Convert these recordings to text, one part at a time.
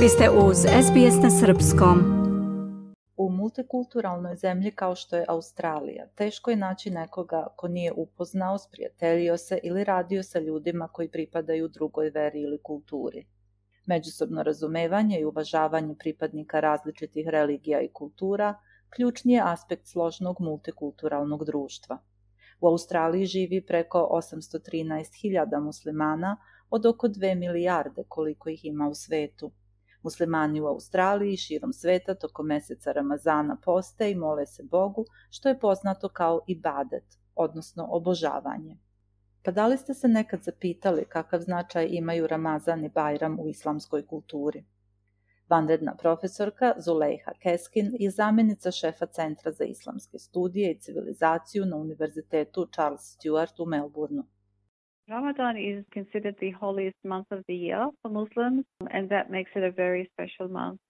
Vi ste uz SBS na Srpskom. U multikulturalnoj zemlji kao što je Australija, teško je naći nekoga ko nije upoznao, sprijateljio se ili radio sa ljudima koji pripadaju drugoj veri ili kulturi. Međusobno razumevanje i uvažavanje pripadnika različitih religija i kultura ključni je aspekt složnog multikulturalnog društva. U Australiji živi preko 813.000 muslimana od oko 2 milijarde koliko ih ima u svetu. Muslimani u Australiji i širom sveta tokom meseca Ramazana poste i mole se Bogu, što je poznato kao ibadet, odnosno obožavanje. Pa da li ste se nekad zapitali kakav značaj imaju Ramazan i Bajram u islamskoj kulturi? Vanredna profesorka Zulejha Keskin je zamenica šefa Centra za islamske studije i civilizaciju na Univerzitetu Charles Stewart u Melbourneu. Ramadan is considered the holiest month of the year for Muslims, and that makes it a very special month.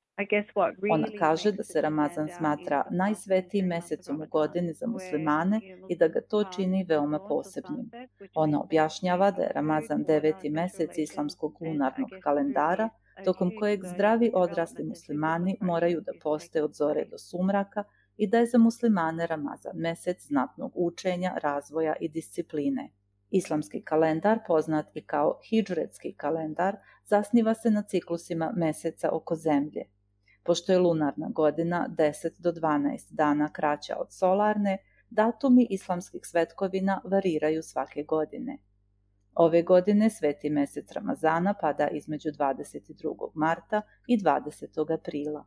Ona kaže da se Ramazan smatra najsvetijim mesecom u godini za muslimane i da ga to čini veoma posebnim. Ona objašnjava da je Ramazan deveti mesec islamskog lunarnog kalendara, tokom kojeg zdravi odrasli muslimani moraju da poste od zore do sumraka i da je za muslimane Ramazan mesec znatnog učenja, razvoja i discipline. Islamski kalendar, poznat i kao hidžretski kalendar, zasniva se na ciklusima meseca oko zemlje. Pošto je lunarna godina 10 do 12 dana kraća od solarne, datumi islamskih svetkovina variraju svake godine. Ove godine sveti mesec Ramazana pada između 22. marta i 20. aprila.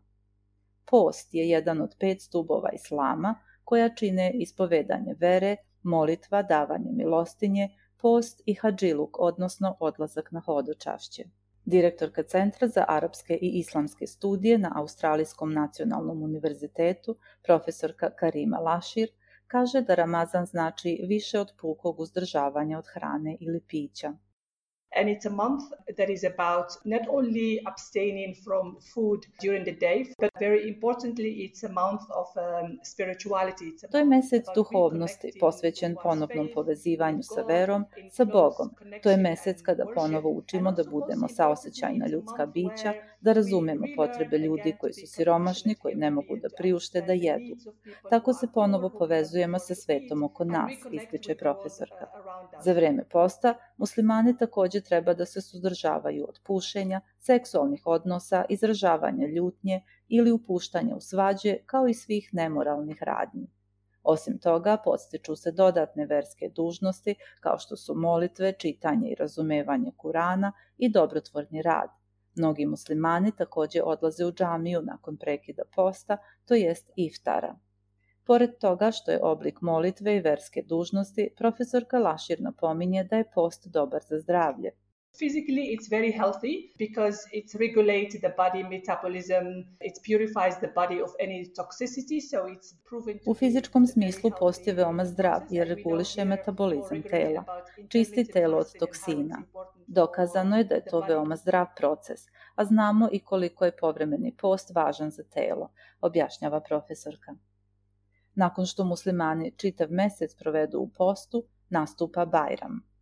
Post je jedan od pet stubova islama koja čine ispovedanje vere, molitva, davanje milostinje, post i hadžiluk, odnosno odlazak na hodočašće. Direktorka Centra za arapske i islamske studije na Australijskom nacionalnom univerzitetu, profesorka Karima Lašir, kaže da Ramazan znači više od pukog uzdržavanja od hrane ili pića. And it's a month that is about not only abstaining from food during the day, but very importantly, it's a month of um, spirituality. To je mesec duhovnosti, posvećen ponovnom povezivanju sa verom, sa Bogom. To je mesec kada ponovo učimo da budemo saosećajna ljudska bića, da razumemo potrebe ljudi koji su siromašni, koji ne mogu da priušte da jedu. Tako se ponovo povezujemo sa svetom oko nas, ističe profesorka. Za vreme posta, muslimani takođe treba da se suzdržavaju od pušenja, seksualnih odnosa, izražavanja ljutnje ili upuštanja u svađe, kao i svih nemoralnih radnji. Osim toga, podstiču se dodatne verske dužnosti kao što su molitve, čitanje i razumevanje Kurana i dobrotvorni rad. Mnogi muslimani takođe odlaze u džamiju nakon prekida posta, to jest iftara. Pored toga što je oblik molitve i verske dužnosti, profesorka Lašir napominje da je post dobar za zdravlje. Physically, it's very healthy because it regulates the body metabolism, it purifies the body of any toxicity, so it's proven U fizičkom smislu post je veoma zdrav jer reguliše metabolizam tela, čisti telo od toksina. Dokazano je da je to veoma zdrav proces, a znamo i koliko je povremeni post važan za telo, objašnjava profesorka. Nakon što muslimani čitav mesec provedu u postu, nastupa Bajram.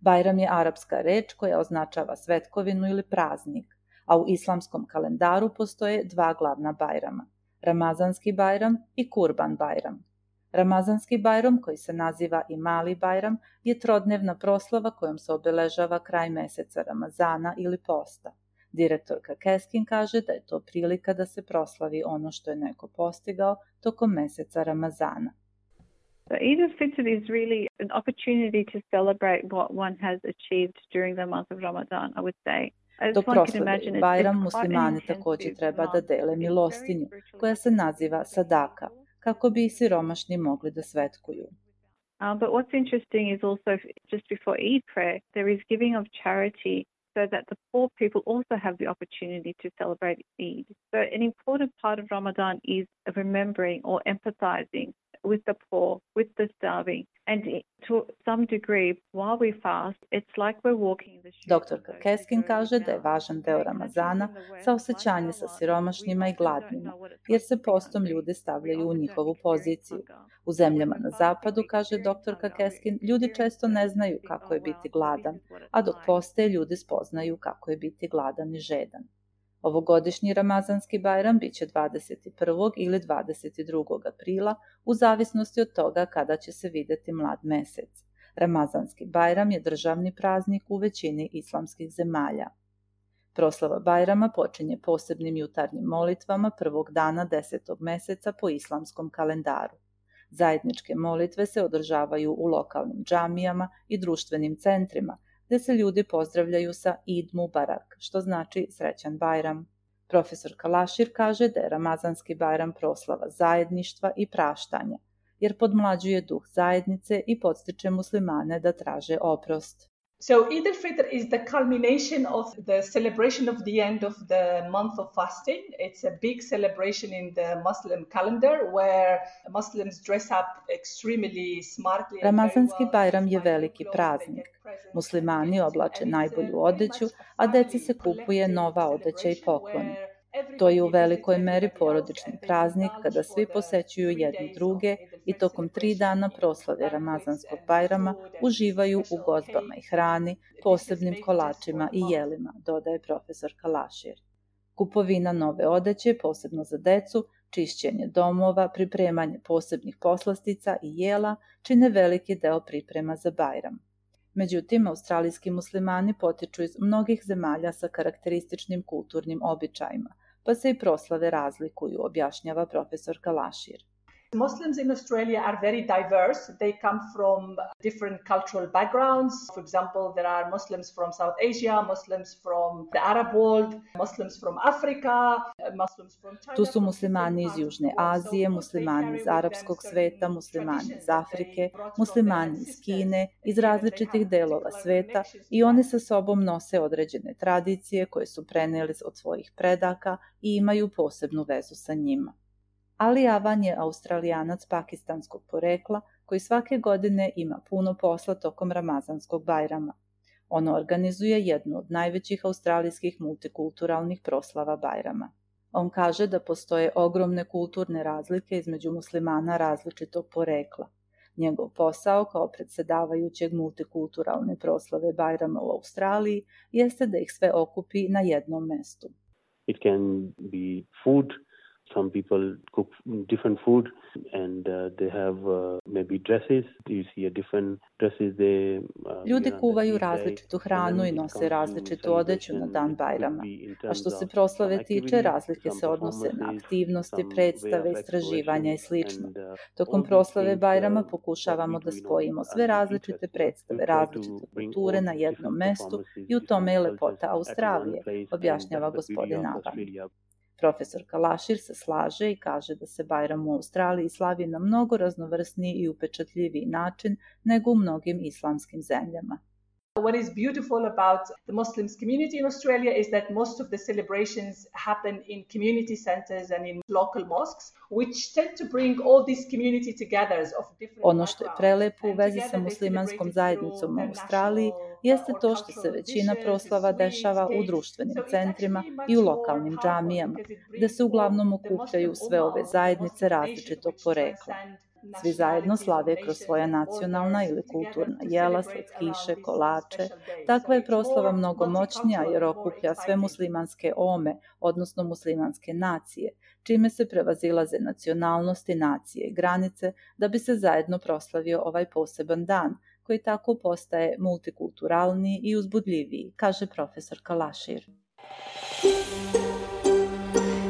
Bajram je arapska reč koja označava svetkovinu ili praznik, a u islamskom kalendaru postoje dva glavna Bajrama, Ramazanski Bajram i Kurban Bajram. Ramazanski Bajram, koji se naziva i Mali Bajram, je trodnevna proslava kojom se obeležava kraj meseca Ramazana ili posta – Direktorka Keskin kaže da je to prilika da se proslavi ono što je neko postigao tokom meseca Ramazana. The Eid al-Fitr is really an opportunity to celebrate what one has achieved during the month of Ramadan, I would say. Dok proslave Bajram, muslimani takođe treba da dele milostinju, koja se naziva sadaka, kako bi i siromašni mogli da svetkuju. Um, but what's interesting is also just before Eid prayer, there is giving of charity so that the poor people also have the opportunity to celebrate Eid. So, an important part of Ramadan is remembering or empathizing with the poor, with the starving. And to some degree, while we fast, it's like we're walking in the. Doktorka Keskin kaže da je važan deo Ramazana sa osjećanje sa siromašnjima i gladnima, jer se postom ljudi stavljaju u njihovu poziciju. U zemljama na zapadu, kaže doktorka Keskin, ljudi često ne znaju kako je biti gladan, a dok poste ljudi spoznaju kako je biti gladan i žedan. Ovogodišnji Ramazanski bajram biće 21. ili 22. aprila u zavisnosti od toga kada će se videti mlad mesec. Ramazanski bajram je državni praznik u većini islamskih zemalja. Proslava Bajrama počinje posebnim jutarnjim molitvama prvog dana desetog meseca po islamskom kalendaru. Zajedničke molitve se održavaju u lokalnim džamijama i društvenim centrima, gde se ljudi pozdravljaju sa Id Mubarak, što znači srećan Bajram. Profesor Kalašir kaže da je Ramazanski Bajram proslava zajedništva i praštanja, jer podmlađuje duh zajednice i podstiče muslimane da traže oprost. So Eid al-Fitr is the culmination of the celebration of the end of the month of fasting. It's a big celebration in the Muslim calendar where Muslims dress up extremely smartly. Ramazanski Bajram je veliki praznik. Muslimani oblače najbolju odeću, a deci se kupuje nova odeća i pokloni. To je u velikoj meri porodični praznik kada svi posećuju jedni druge i tokom tri dana proslave Ramazanskog bajrama uživaju u gozbama i hrani, posebnim kolačima i jelima, dodaje profesor Kalašir. Kupovina nove odeće, posebno za decu, čišćenje domova, pripremanje posebnih poslastica i jela čine veliki deo priprema za Bajram. Međutim, australijski muslimani potiču iz mnogih zemalja sa karakterističnim kulturnim običajima – pa se i proslave razlikuju, objašnjava profesor Kalašir. Muslims in Australia are very diverse. They come from different cultural backgrounds. For example, there are Muslims from South Asia, Muslims from the Arab world, Muslims from Africa, Muslims from China. Tu su muslimani iz Južne Azije, muslimani iz arapskog sveta, muslimani iz Afrike, muslimani iz Kine, iz različitih delova sveta i oni sa sobom nose određene tradicije koje su preneli od svojih predaka i imaju posebnu vezu sa njima. Ali Avan je australijanac pakistanskog porekla koji svake godine ima puno posla tokom Ramazanskog bajrama. Ono organizuje jednu od najvećih australijskih multikulturalnih proslava bajrama. On kaže da postoje ogromne kulturne razlike između muslimana različitog porekla. Njegov posao kao predsedavajućeg multikulturalne proslave Bajrama u Australiji jeste da ih sve okupi na jednom mestu. It can be food, Some people cook different food and uh, they have uh, maybe dresses. You see a different dresses they uh, Ljudi kuvaju različitu hranu i nose različitu odeću na dan Bajrama. A što se proslave tiče, razlike se odnose na aktivnosti, predstave, istraživanja i sl. Uh, Tokom proslave Bajrama pokušavamo da spojimo sve različite predstave, različite kulture na jednom mestu i u tome je lepota Australije, objašnjava gospodin Avan. Profesor Kalašir se slaže i kaže da se Bajram u Australiji slavi na mnogo raznovrsniji i upečatljiviji način nego u mnogim islamskim zemljama. What is beautiful about the Muslims community in Australia is that most of the celebrations happen in community centers and in local mosques, which tend to bring all these community together of different Ono što je prelepo u vezi sa muslimanskom zajednicom u Australiji jeste to što se većina proslava dešava u društvenim centrima i u lokalnim džamijama, gde se uglavnom okupljaju sve ove zajednice različitog porekla. Svi zajedno slave kroz svoja nacionalna ili kulturna jela, slatkiše, kolače. Takva je proslava mnogo moćnija jer okuplja sve muslimanske ome, odnosno muslimanske nacije, čime se prevazilaze nacionalnosti, nacije i granice, da bi se zajedno proslavio ovaj poseban dan, koji tako postaje multikulturalniji i uzbudljiviji, kaže profesor Kalašir.